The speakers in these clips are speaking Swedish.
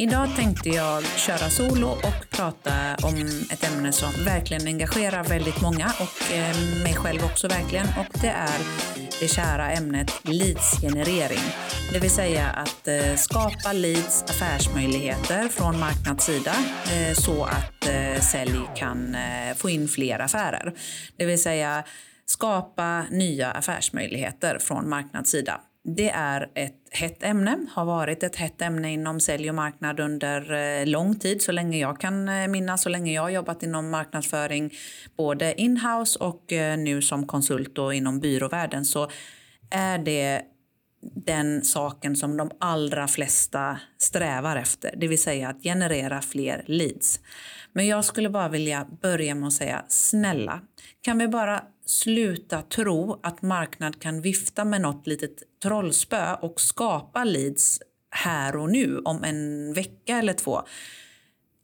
Idag tänkte jag köra solo och prata om ett ämne som verkligen engagerar väldigt många och eh, mig själv också verkligen och det är det kära ämnet leadsgenerering. Det vill säga att eh, skapa leads affärsmöjligheter från marknadssida eh, så att sälj kan få in fler affärer. Det vill säga skapa nya affärsmöjligheter från marknadssida. Det är ett hett ämne, har varit ett hett ämne inom sälj och marknad under eh, lång tid, så länge jag kan eh, minnas, så länge jag har jobbat inom marknadsföring både inhouse och eh, nu som konsult och inom byråvärlden så är det den saken som de allra flesta strävar efter, det vill säga att generera fler leads. Men jag skulle bara vilja börja med att säga snälla, kan vi bara sluta tro att marknad kan vifta med något litet trollspö och skapa leads här och nu om en vecka eller två.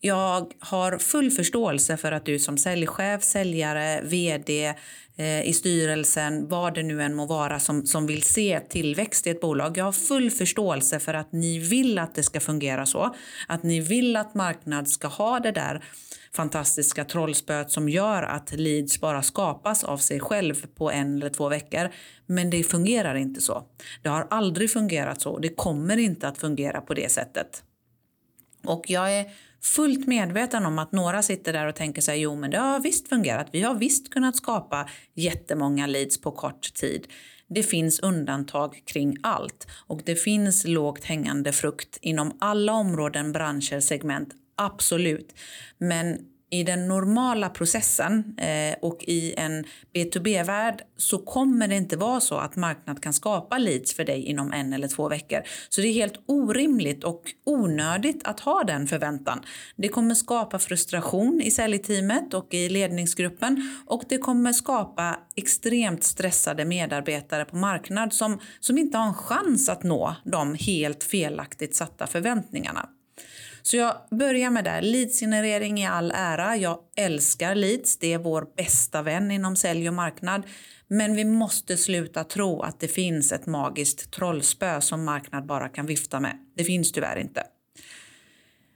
Jag har full förståelse för att du som säljchef, säljare, vd eh, i styrelsen, vad det nu än må vara som, som vill se tillväxt i ett bolag. Jag har full förståelse för att ni vill att det ska fungera så. Att ni vill att marknad ska ha det där fantastiska trollspöet som gör att leads bara skapas av sig själv på en eller två veckor. Men det fungerar inte så. Det har aldrig fungerat så. Det kommer inte att fungera på det sättet. Och jag är fullt medveten om att några sitter där och tänker sig jo men det har visst fungerat. Vi har visst kunnat skapa jättemånga leads på kort tid. Det finns undantag kring allt och det finns lågt hängande frukt inom alla områden, branscher, segment. Absolut. Men i den normala processen eh, och i en B2B-värld så kommer det inte vara så att marknad kan skapa leads för dig inom en eller två veckor. Så det är helt orimligt och onödigt att ha den förväntan. Det kommer skapa frustration i säljteamet och i ledningsgruppen och det kommer skapa extremt stressade medarbetare på marknad som, som inte har en chans att nå de helt felaktigt satta förväntningarna. Så jag börjar med det. Leadsgenerering i all ära. Jag älskar leads. Det är vår bästa vän inom sälj och marknad. Men vi måste sluta tro att det finns ett magiskt trollspö som marknad bara kan vifta med. Det finns tyvärr inte.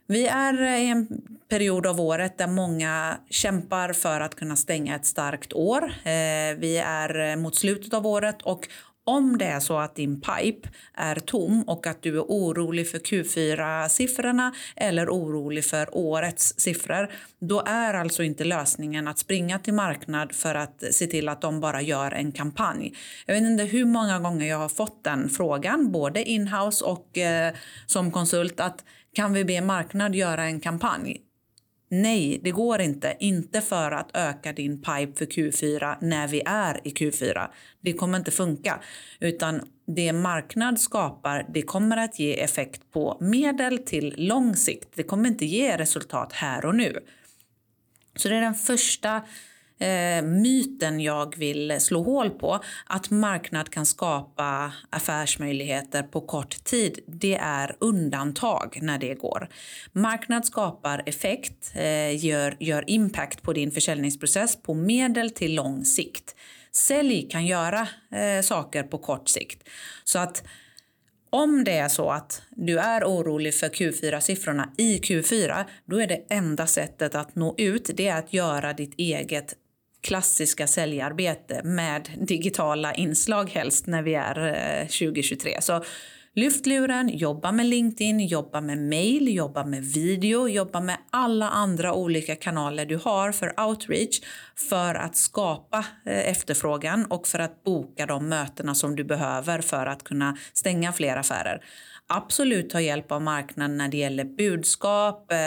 Vi är i en period av året där många kämpar för att kunna stänga ett starkt år. Eh, vi är mot slutet av året och om det är så att din pipe är tom och att du är orolig för Q4-siffrorna eller orolig för årets siffror, då är alltså inte lösningen att springa till marknad för att se till att de bara gör en kampanj. Jag vet inte hur många gånger jag har fått den frågan, både inhouse och eh, som konsult, att kan vi be marknad göra en kampanj? Nej, det går inte. Inte för att öka din pipe för Q4 när vi är i Q4. Det kommer inte funka. Utan det marknad skapar, det kommer att ge effekt på medel till lång sikt. Det kommer inte ge resultat här och nu. Så det är den första eh, myten jag vill slå hål på. Att marknad kan skapa affärsmöjligheter på kort tid, det är undantag när det går. Marknad skapar effekt, eh, gör, gör impact på din försäljningsprocess på medel till lång sikt. Sälj kan göra eh, saker på kort sikt. Så att om det är så att du är orolig för Q4-siffrorna i Q4, då är det enda sättet att nå ut det är att göra ditt eget klassiska säljarbete med digitala inslag helst när vi är eh, 2023. Så lyft luren, jobba med LinkedIn, jobba med mail, jobba med video, jobba med alla andra olika kanaler du har för outreach för att skapa eh, efterfrågan och för att boka de mötena som du behöver för att kunna stänga fler affärer absolut ta hjälp av marknaden när det gäller budskap, eh,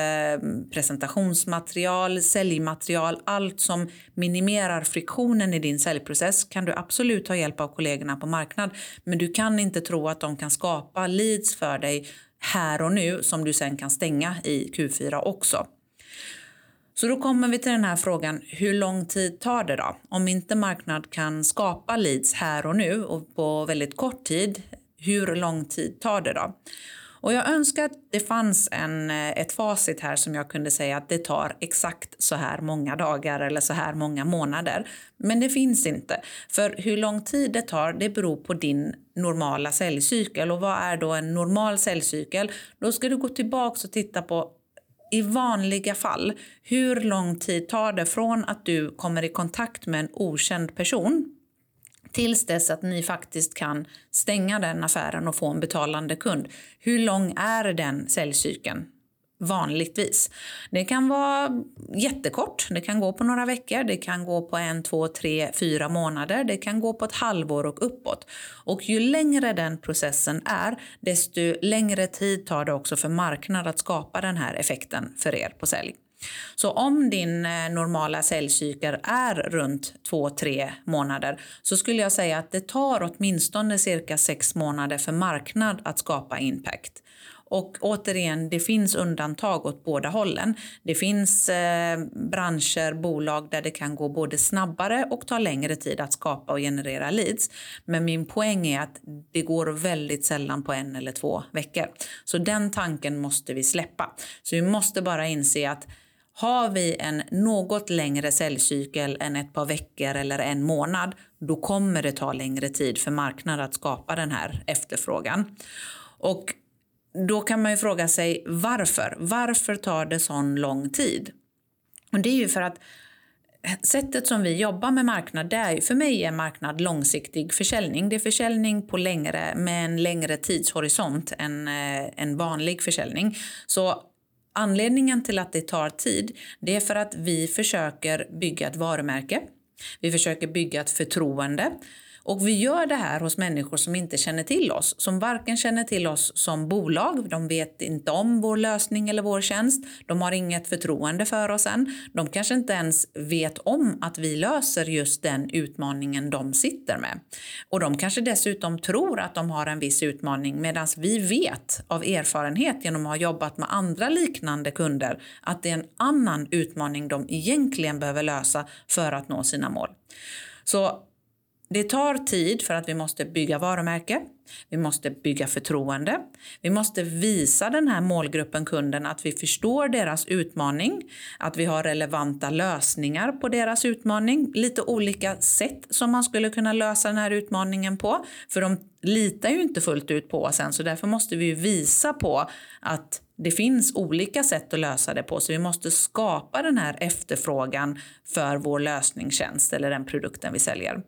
presentationsmaterial, säljmaterial, allt som minimerar friktionen i din säljprocess kan du absolut ta hjälp av kollegorna på marknad. Men du kan inte tro att de kan skapa leads för dig här och nu som du sen kan stänga i Q4 också. Så då kommer vi till den här frågan, hur lång tid tar det då? Om inte marknad kan skapa leads här och nu och på väldigt kort tid, hur lång tid tar det då? Och jag önskar att det fanns en, eh, ett facit här som jag kunde säga att det tar exakt så här många dagar eller så här många månader. Men det finns inte. För hur lång tid det tar, det beror på din normala säljcykel. Och vad är då en normal säljcykel? Då ska du gå tillbaka och titta på i vanliga fall, hur lång tid tar det från att du kommer i kontakt med en okänd person tills dess att ni faktiskt kan stänga den affären och få en betalande kund. Hur lång är den säljcykeln? vanligtvis. Det kan vara jättekort, det kan gå på några veckor, det kan gå på en, två, tre, fyra månader, det kan gå på ett halvår och uppåt. Och ju längre den processen är, desto längre tid tar det också för marknaden att skapa den här effekten för er på sälj. Så om din eh, normala cellcykel är runt 2-3 månader så skulle jag säga att det tar åtminstone cirka 6 månader för marknad att skapa impact. Och återigen, det finns undantag åt båda hållen. Det finns eh, branscher, bolag där det kan gå både snabbare och ta längre tid att skapa och generera leads. Men min poäng är att det går väldigt sällan på en eller två veckor. Så den tanken måste vi släppa. Så vi måste bara inse att har vi en något längre säljcykel än ett par veckor eller en månad, då kommer det ta längre tid för marknaden att skapa den här efterfrågan. Och då kan man ju fråga sig varför. Varför tar det sån lång tid? Och det är ju för att sättet som vi jobbar med marknad, det är, för mig är marknad långsiktig försäljning. Det är försäljning på längre, med en längre tidshorisont än eh, en vanlig försäljning. Så anledningen till att det tar tid, det är för att vi försöker bygga ett varumärke. Vi försöker bygga ett förtroende och vi gör det här hos människor som inte känner till oss, som varken känner till oss som bolag, de vet inte om vår lösning eller vår tjänst, de har inget förtroende för oss än, de kanske inte ens vet om att vi löser just den utmaningen de sitter med. Och de kanske dessutom tror att de har en viss utmaning medan vi vet av erfarenhet genom att ha jobbat med andra liknande kunder att det är en annan utmaning de egentligen behöver lösa för att nå sina mål. Så det tar tid för att vi måste bygga varumärke, vi måste bygga förtroende, vi måste visa den här målgruppen kunden att vi förstår deras utmaning, att vi har relevanta lösningar på deras utmaning, lite olika sätt som man skulle kunna lösa den här utmaningen på, för de litar ju inte fullt ut på oss än, så därför måste vi visa på att det finns olika sätt att lösa det på, så vi måste skapa den här efterfrågan för vår lösningstjänst eller den produkten vi säljer.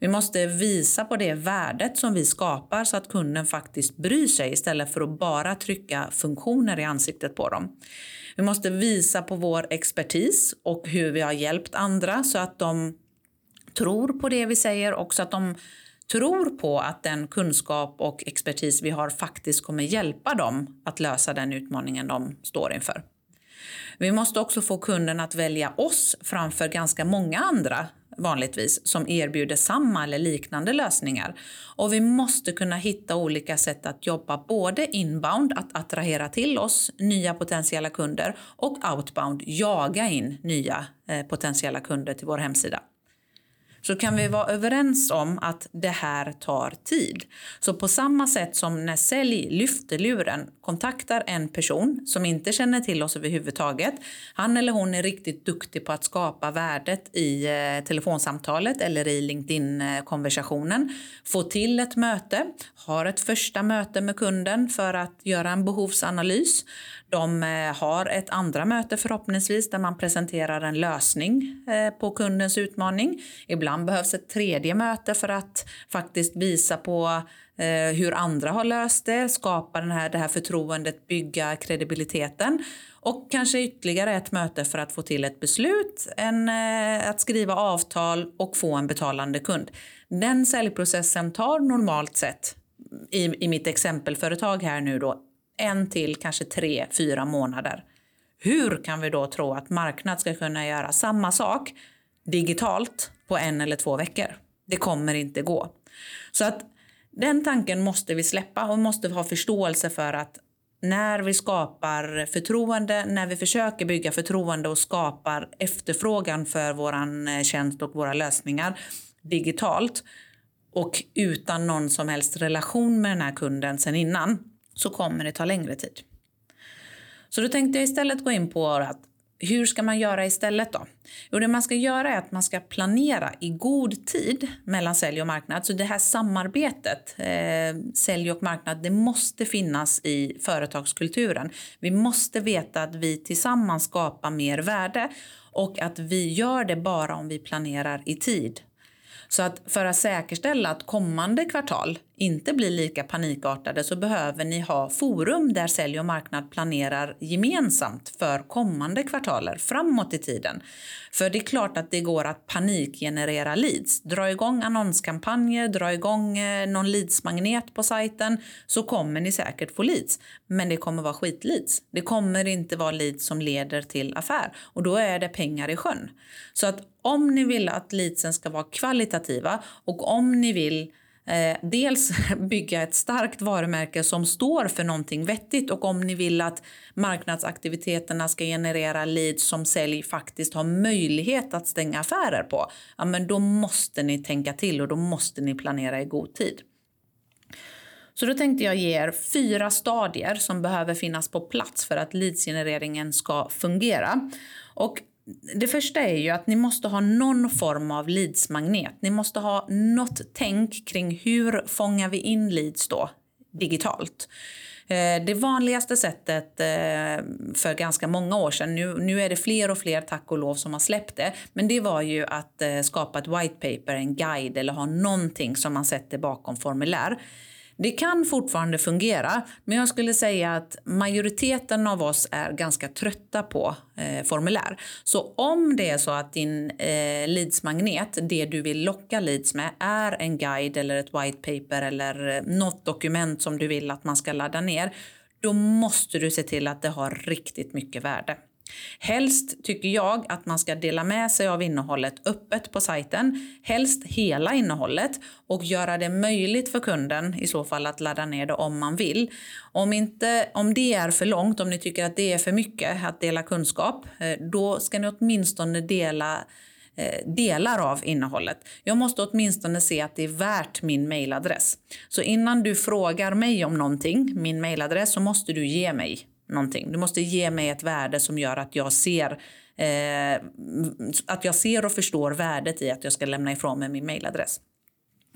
Vi måste visa på det värdet som vi skapar så att kunden faktiskt bryr sig istället för att bara trycka funktioner i ansiktet på dem. Vi måste visa på vår expertis och hur vi har hjälpt andra så att de tror på det vi säger och så att de tror på att den kunskap och expertis vi har faktiskt kommer hjälpa dem att lösa den utmaningen de står inför. Vi måste också få kunden att välja oss framför ganska många andra vanligtvis som erbjuder samma eller liknande lösningar. Och vi måste kunna hitta olika sätt att jobba både inbound, att attrahera till oss nya potentiella kunder och outbound, jaga in nya eh, potentiella kunder till vår hemsida så kan vi vara överens om att det här tar tid. Så på samma sätt som när sälj lyfter luren, kontaktar en person som inte känner till oss överhuvudtaget. Han eller hon är riktigt duktig på att skapa värdet i eh, telefonsamtalet eller i LinkedIn-konversationen. Få till ett möte, har ett första möte med kunden för att göra en behovsanalys. De eh, har ett andra möte förhoppningsvis där man presenterar en lösning eh, på kundens utmaning. Ibland behövs ett tredje möte för att faktiskt visa på eh, hur andra har löst det, skapa den här, det här förtroendet, bygga kredibiliteten. Och kanske ytterligare ett möte för att få till ett beslut, en, att skriva avtal och få en betalande kund. Den säljprocessen tar normalt sett i, i mitt exempelföretag här nu då en till kanske tre, fyra månader. Hur kan vi då tro att marknad ska kunna göra samma sak digitalt på en eller två veckor? Det kommer inte gå. Så att den tanken måste vi släppa och måste ha förståelse för att när vi skapar förtroende, när vi försöker bygga förtroende och skapar efterfrågan för vår eh, tjänst och våra lösningar digitalt och utan någon som helst relation med den här kunden sen innan så kommer det ta längre tid. Så då tänkte jag istället gå in på att hur ska man göra istället då? Jo, det man ska göra är att man ska planera i god tid mellan sälj och marknad. Så det här samarbetet, eh, sälj och marknad, det måste finnas i företagskulturen. Vi måste veta att vi tillsammans skapar mer värde och att vi gör det bara om vi planerar i tid. Så att för att säkerställa att kommande kvartal inte blir lika panikartade så behöver ni ha forum där sälj och marknad planerar gemensamt för kommande kvartaler framåt i tiden. För det är klart att det går att panikgenerera leads. Dra igång annonskampanjer, dra igång eh, någon leadsmagnet på sajten så kommer ni säkert få leads. Men det kommer vara skitleads. Det kommer inte vara leads som leder till affär och då är det pengar i sjön. Så att om ni vill att leadsen ska vara kvalitativa och om ni vill eh, dels bygga ett starkt varumärke som står för någonting vettigt och om ni vill att marknadsaktiviteterna ska generera leads som sälj faktiskt har möjlighet att stänga affärer på, ja, men då måste ni tänka till och då måste ni planera i god tid. Så då tänkte jag ge er fyra stadier som behöver finnas på plats för att leadsgenereringen ska fungera. Och det första är ju att ni måste ha någon form av leadsmagnet. Ni måste ha något tänk kring hur fångar vi in leads då digitalt. Eh, det vanligaste sättet eh, för ganska många år sedan, nu, nu är det fler och fler tack och lov som har släppt det, men det var ju att eh, skapa ett white paper, en guide eller ha någonting som man sätter bakom formulär. Det kan fortfarande fungera, men jag skulle säga att majoriteten av oss är ganska trötta på eh, formulär. Så om det är så att din eh, leadsmagnet, det du vill locka leads med, är en guide eller ett white paper eller eh, något dokument som du vill att man ska ladda ner, då måste du se till att det har riktigt mycket värde. Helst tycker jag att man ska dela med sig av innehållet öppet på sajten, helst hela innehållet och göra det möjligt för kunden i så fall att ladda ner det om man vill. Om, inte, om det är för långt, om ni tycker att det är för mycket att dela kunskap, eh, då ska ni åtminstone dela eh, delar av innehållet. Jag måste åtminstone se att det är värt min mailadress. Så innan du frågar mig om någonting, min mailadress, så måste du ge mig någonting. Du måste ge mig ett värde som gör att jag ser eh, att jag ser och förstår värdet i att jag ska lämna ifrån mig min mailadress.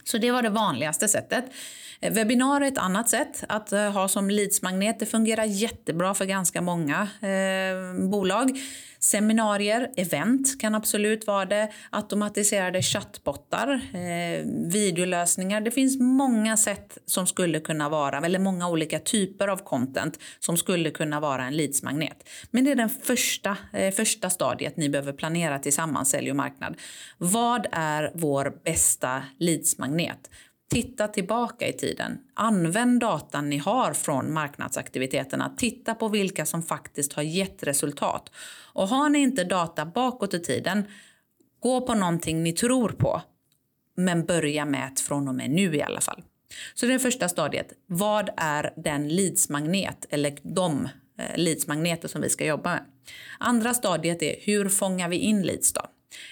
Så det var det vanligaste sättet. Eh, Webbinar är ett annat sätt att eh, ha som leadsmagnet. Det fungerar jättebra för ganska många eh, bolag. Seminarier, event kan absolut vara det. Automatiserade chattbottar, eh, videolösningar. Det finns många sätt som skulle kunna vara, eller många olika typer av content som skulle kunna vara en leadsmagnet. Men det är den första, eh, första stadiet ni behöver planera tillsammans, sälj och marknad. Vad är vår bästa leadsmagnet? Titta tillbaka i tiden. Använd datan ni har från marknadsaktiviteterna. Titta på vilka som faktiskt har gett resultat. Och har ni inte data bakåt i tiden, gå på någonting ni tror på. Men börja mät från och med nu i alla fall. Så det är första stadiet. Vad är den leadsmagnet eller de eh, leadsmagneter som vi ska jobba med? Andra stadiet är hur fångar vi in leads då?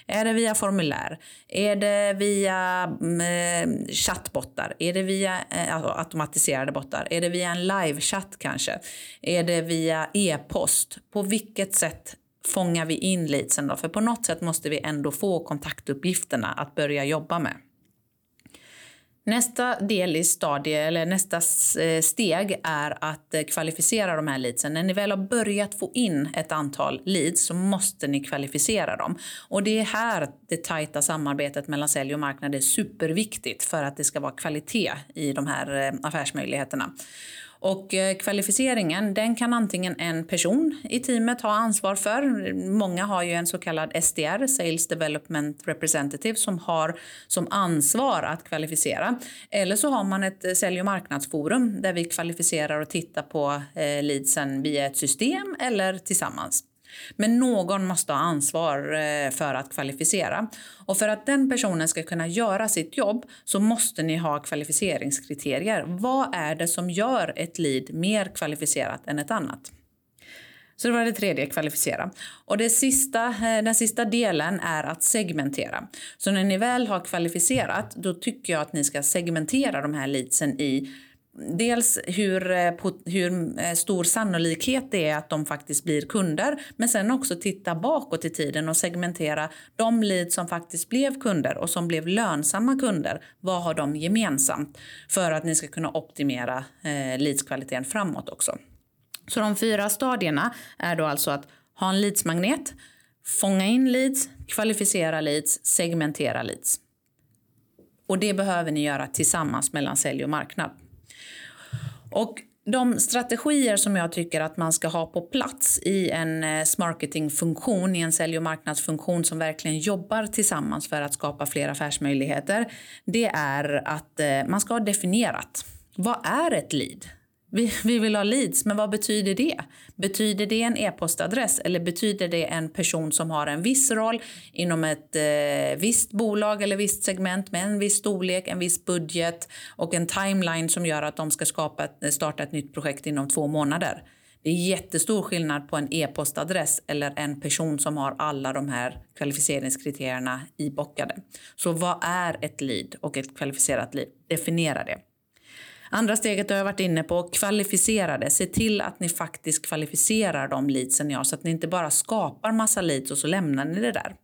Är det via formulär? Är det via mm, eh, chattbottar? Är det via eh, alltså automatiserade bottar? Är det via en livechatt kanske? Är det via e-post? På vilket sätt fångar vi in leadsen då? För på något sätt måste vi ändå få kontaktuppgifterna att börja jobba med. Nästa del i stadie, eller nästa eh, steg är att eh, kvalificera de här leadsen. När ni väl har börjat få in ett antal leads så måste ni kvalificera dem. Och det är här det tajta samarbetet mellan sälj och marknad är superviktigt för att det ska vara kvalitet i de här eh, affärsmöjligheterna. Och eh, kvalificeringen den kan antingen en person i teamet ha ansvar för. Många har ju en så kallad SDR, Sales Development Representative, som har som ansvar att kvalificera. Eller så har man ett eh, sälj och marknadsforum där vi kvalificerar och tittar på eh, leadsen via ett system eller tillsammans. Men någon måste ha ansvar eh, för att kvalificera. Och för att den personen ska kunna göra sitt jobb så måste ni ha kvalificeringskriterier. Vad är det som gör ett lead mer kvalificerat än ett annat? Så det var det tredje, kvalificera. Och det sista, eh, den sista delen är att segmentera. Så när ni väl har kvalificerat, då tycker jag att ni ska segmentera de här leadsen i dels hur, eh, hur eh, stor sannolikhet det är att de faktiskt blir kunder men sen också titta bakåt i tiden och segmentera de leads som faktiskt blev kunder och som blev lönsamma kunder. Vad har de gemensamt? För att ni ska kunna optimera eh, leadskvaliteten framåt också. Så de fyra stadierna är då alltså att ha en leadsmagnet, fånga in leads, kvalificera leads, segmentera leads. Och det behöver ni göra tillsammans mellan sälj och marknad. Och de strategier som jag tycker att man ska ha på plats i en eh, marketingfunktion, i en sälj och marknadsfunktion som verkligen jobbar tillsammans för att skapa fler affärsmöjligheter, det är att eh, man ska ha definierat. Vad är ett lead? Vi, vi vill ha leads, men vad betyder det? Betyder det en e-postadress eller betyder det en person som har en viss roll inom ett eh, visst bolag eller visst segment med en viss storlek, en viss budget och en timeline som gör att de ska skapa, starta ett nytt projekt inom två månader? Det är jättestor skillnad på en e-postadress eller en person som har alla de här kvalificeringskriterierna ibockade. Så vad är ett lead och ett kvalificerat lead? Definiera det. Andra steget har jag varit inne på, kvalificera det. Se till att ni faktiskt kvalificerar de leadsen ni har så att ni inte bara skapar massa leads och så lämnar ni det där.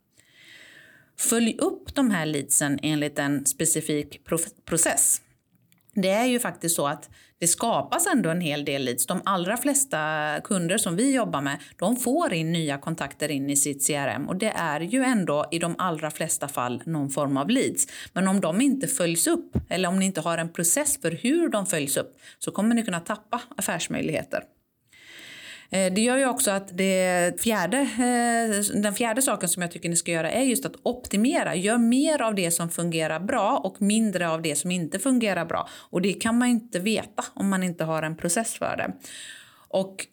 Följ upp de här leadsen enligt en specifik process. Det är ju faktiskt så att det skapas ändå en hel del leads. De allra flesta kunder som vi jobbar med, de får in nya kontakter in i sitt CRM och det är ju ändå i de allra flesta fall någon form av leads. Men om de inte följs upp eller om ni inte har en process för hur de följs upp så kommer ni kunna tappa affärsmöjligheter. Eh, det gör ju också att det fjärde, eh, den fjärde saken som jag tycker ni ska göra är just att optimera. Gör mer av det som fungerar bra och mindre av det som inte fungerar bra. Och det kan man inte veta om man inte har en process för det. Och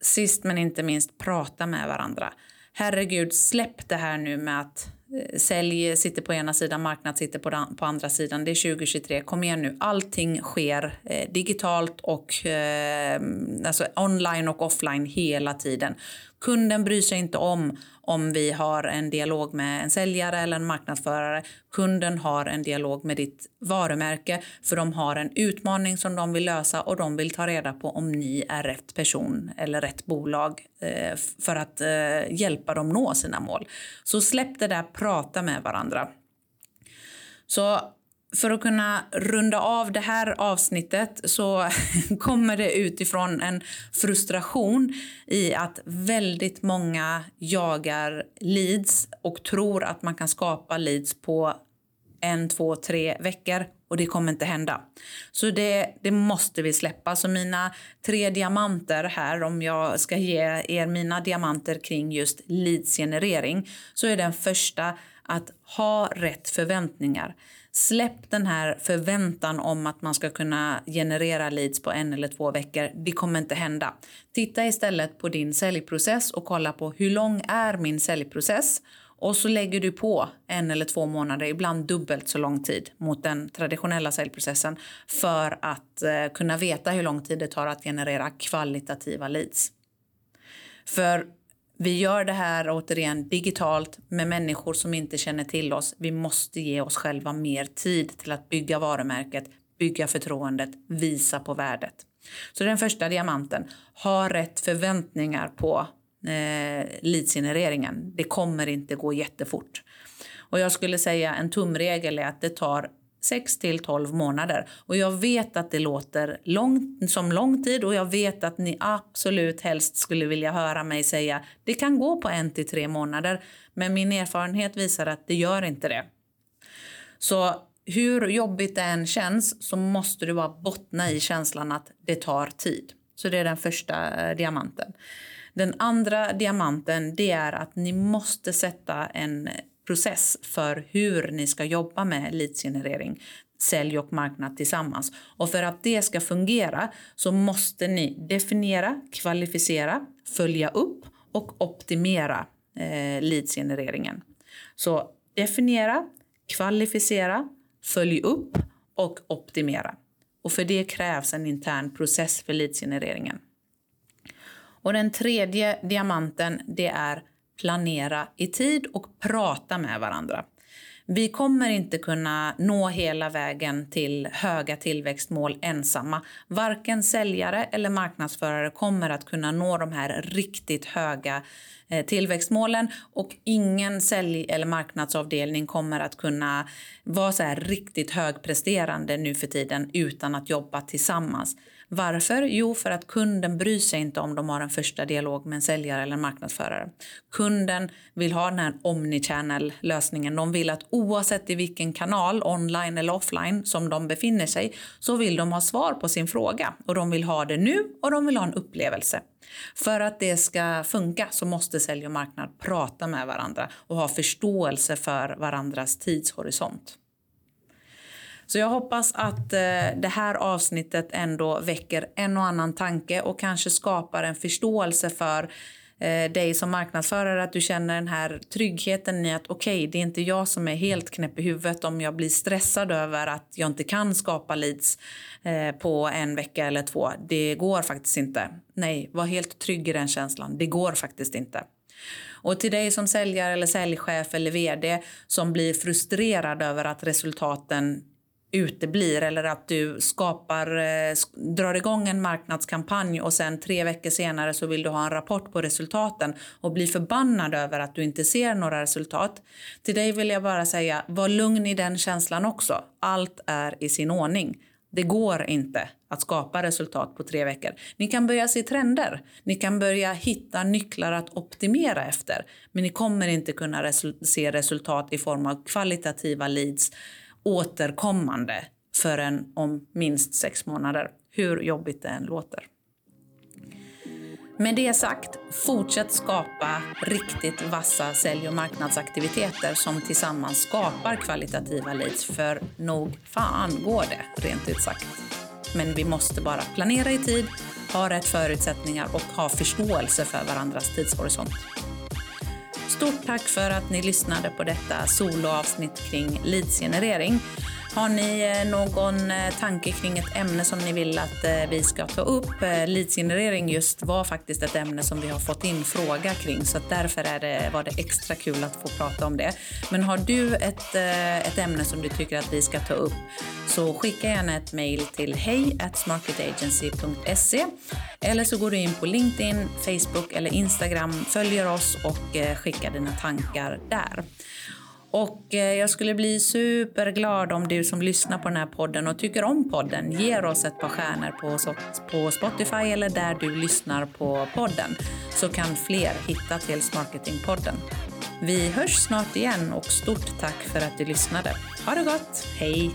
sist men inte minst, prata med varandra. Herregud, släpp det här nu med att sälj sitter på ena sidan, marknad sitter på, den, på andra sidan. Det är 2023, kom igen nu. Allting sker eh, digitalt och eh, alltså online och offline hela tiden. Kunden bryr sig inte om om vi har en dialog med en säljare eller en marknadsförare. Kunden har en dialog med ditt varumärke för de har en utmaning som de vill lösa och de vill ta reda på om ni är rätt person eller rätt bolag eh, för att eh, hjälpa dem nå sina mål. Så släpp det där, prata med varandra. Så för att kunna runda av det här avsnittet så kommer det utifrån en frustration i att väldigt många jagar leads och tror att man kan skapa leads på en, två, tre veckor och det kommer inte hända. Så det, det måste vi släppa. Så mina tre diamanter här, om jag ska ge er mina diamanter kring just leadsgenerering, så är den första att ha rätt förväntningar. Släpp den här förväntan om att man ska kunna generera leads på en eller två veckor. Det kommer inte hända. Titta istället på din säljprocess och kolla på hur lång är min säljprocess och så lägger du på en eller två månader, ibland dubbelt så lång tid mot den traditionella säljprocessen för att eh, kunna veta hur lång tid det tar att generera kvalitativa leads. För vi gör det här återigen digitalt med människor som inte känner till oss. Vi måste ge oss själva mer tid till att bygga varumärket, bygga förtroendet, visa på värdet. Så den första diamanten, ha rätt förväntningar på eh, leadsgenereringen. Det kommer inte gå jättefort. Och jag skulle säga en tumregel är att det tar 6 till 12 månader. Och jag vet att det låter lång, som lång tid och jag vet att ni absolut helst skulle vilja höra mig säga det kan gå på en till tre månader. Men min erfarenhet visar att det gör inte det. Så hur jobbigt det än känns så måste du bara bottna i känslan att det tar tid. Så det är den första eh, diamanten. Den andra diamanten det är att ni måste sätta en process för hur ni ska jobba med leadsgenerering, sälj och marknad tillsammans. Och för att det ska fungera så måste ni definiera, kvalificera, följa upp och optimera eh, leadsgenereringen. Så definiera, kvalificera, följ upp och optimera. Och för det krävs en intern process för leadsgenereringen. Och den tredje diamanten det är planera i tid och prata med varandra. Vi kommer inte kunna nå hela vägen till höga tillväxtmål ensamma. Varken säljare eller marknadsförare kommer att kunna nå de här riktigt höga eh, tillväxtmålen och ingen sälj eller marknadsavdelning kommer att kunna vara så här riktigt högpresterande nu för tiden utan att jobba tillsammans. Varför? Jo, för att kunden bryr sig inte om de har en första dialog med en säljare eller en marknadsförare. Kunden vill ha den här omnichannel-lösningen. De vill att oavsett i vilken kanal, online eller offline, som de befinner sig så vill de ha svar på sin fråga. Och de vill ha det nu och de vill ha en upplevelse. För att det ska funka så måste sälj och marknad prata med varandra och ha förståelse för varandras tidshorisont. Så jag hoppas att eh, det här avsnittet ändå väcker en och annan tanke och kanske skapar en förståelse för eh, dig som marknadsförare att du känner den här tryggheten i att okej, okay, det är inte jag som är helt knäpp i huvudet om jag blir stressad över att jag inte kan skapa leads eh, på en vecka eller två. Det går faktiskt inte. Nej, var helt trygg i den känslan. Det går faktiskt inte. Och till dig som säljare eller säljchef eller vd som blir frustrerad över att resultaten uteblir eller att du skapar, eh, drar igång en marknadskampanj och sen tre veckor senare så vill du ha en rapport på resultaten och blir förbannad över att du inte ser några resultat. Till dig vill jag bara säga, var lugn i den känslan också. Allt är i sin ordning. Det går inte att skapa resultat på tre veckor. Ni kan börja se trender. Ni kan börja hitta nycklar att optimera efter. Men ni kommer inte kunna resul se resultat i form av kvalitativa leads återkommande förrän om minst sex månader, hur jobbigt det än låter. Med det sagt, fortsätt skapa riktigt vassa sälj och marknadsaktiviteter som tillsammans skapar kvalitativa leads, för nog fan går det, rent ut sagt. Men vi måste bara planera i tid, ha rätt förutsättningar och ha förståelse för varandras tidshorisont. Stort tack för att ni lyssnade på detta soloavsnitt kring leadsgenerering. Har ni eh, någon eh, tanke kring ett ämne som ni vill att eh, vi ska ta upp? Leadsgenerering just var faktiskt ett ämne som vi har fått in fråga kring så därför är det, var det extra kul att få prata om det. Men har du ett, ett ämne som du tycker att vi ska ta upp så skicka gärna ett mejl till hej smarketagency.se eller så går du in på LinkedIn, Facebook eller Instagram, följer oss och skickar dina tankar där. Och eh, jag skulle bli superglad om du som lyssnar på den här podden och tycker om podden ger oss ett par stjärnor på, på Spotify eller där du lyssnar på podden så kan fler hitta till Marketingpodden. Vi hörs snart igen och stort tack för att du lyssnade. Ha det gott, hej!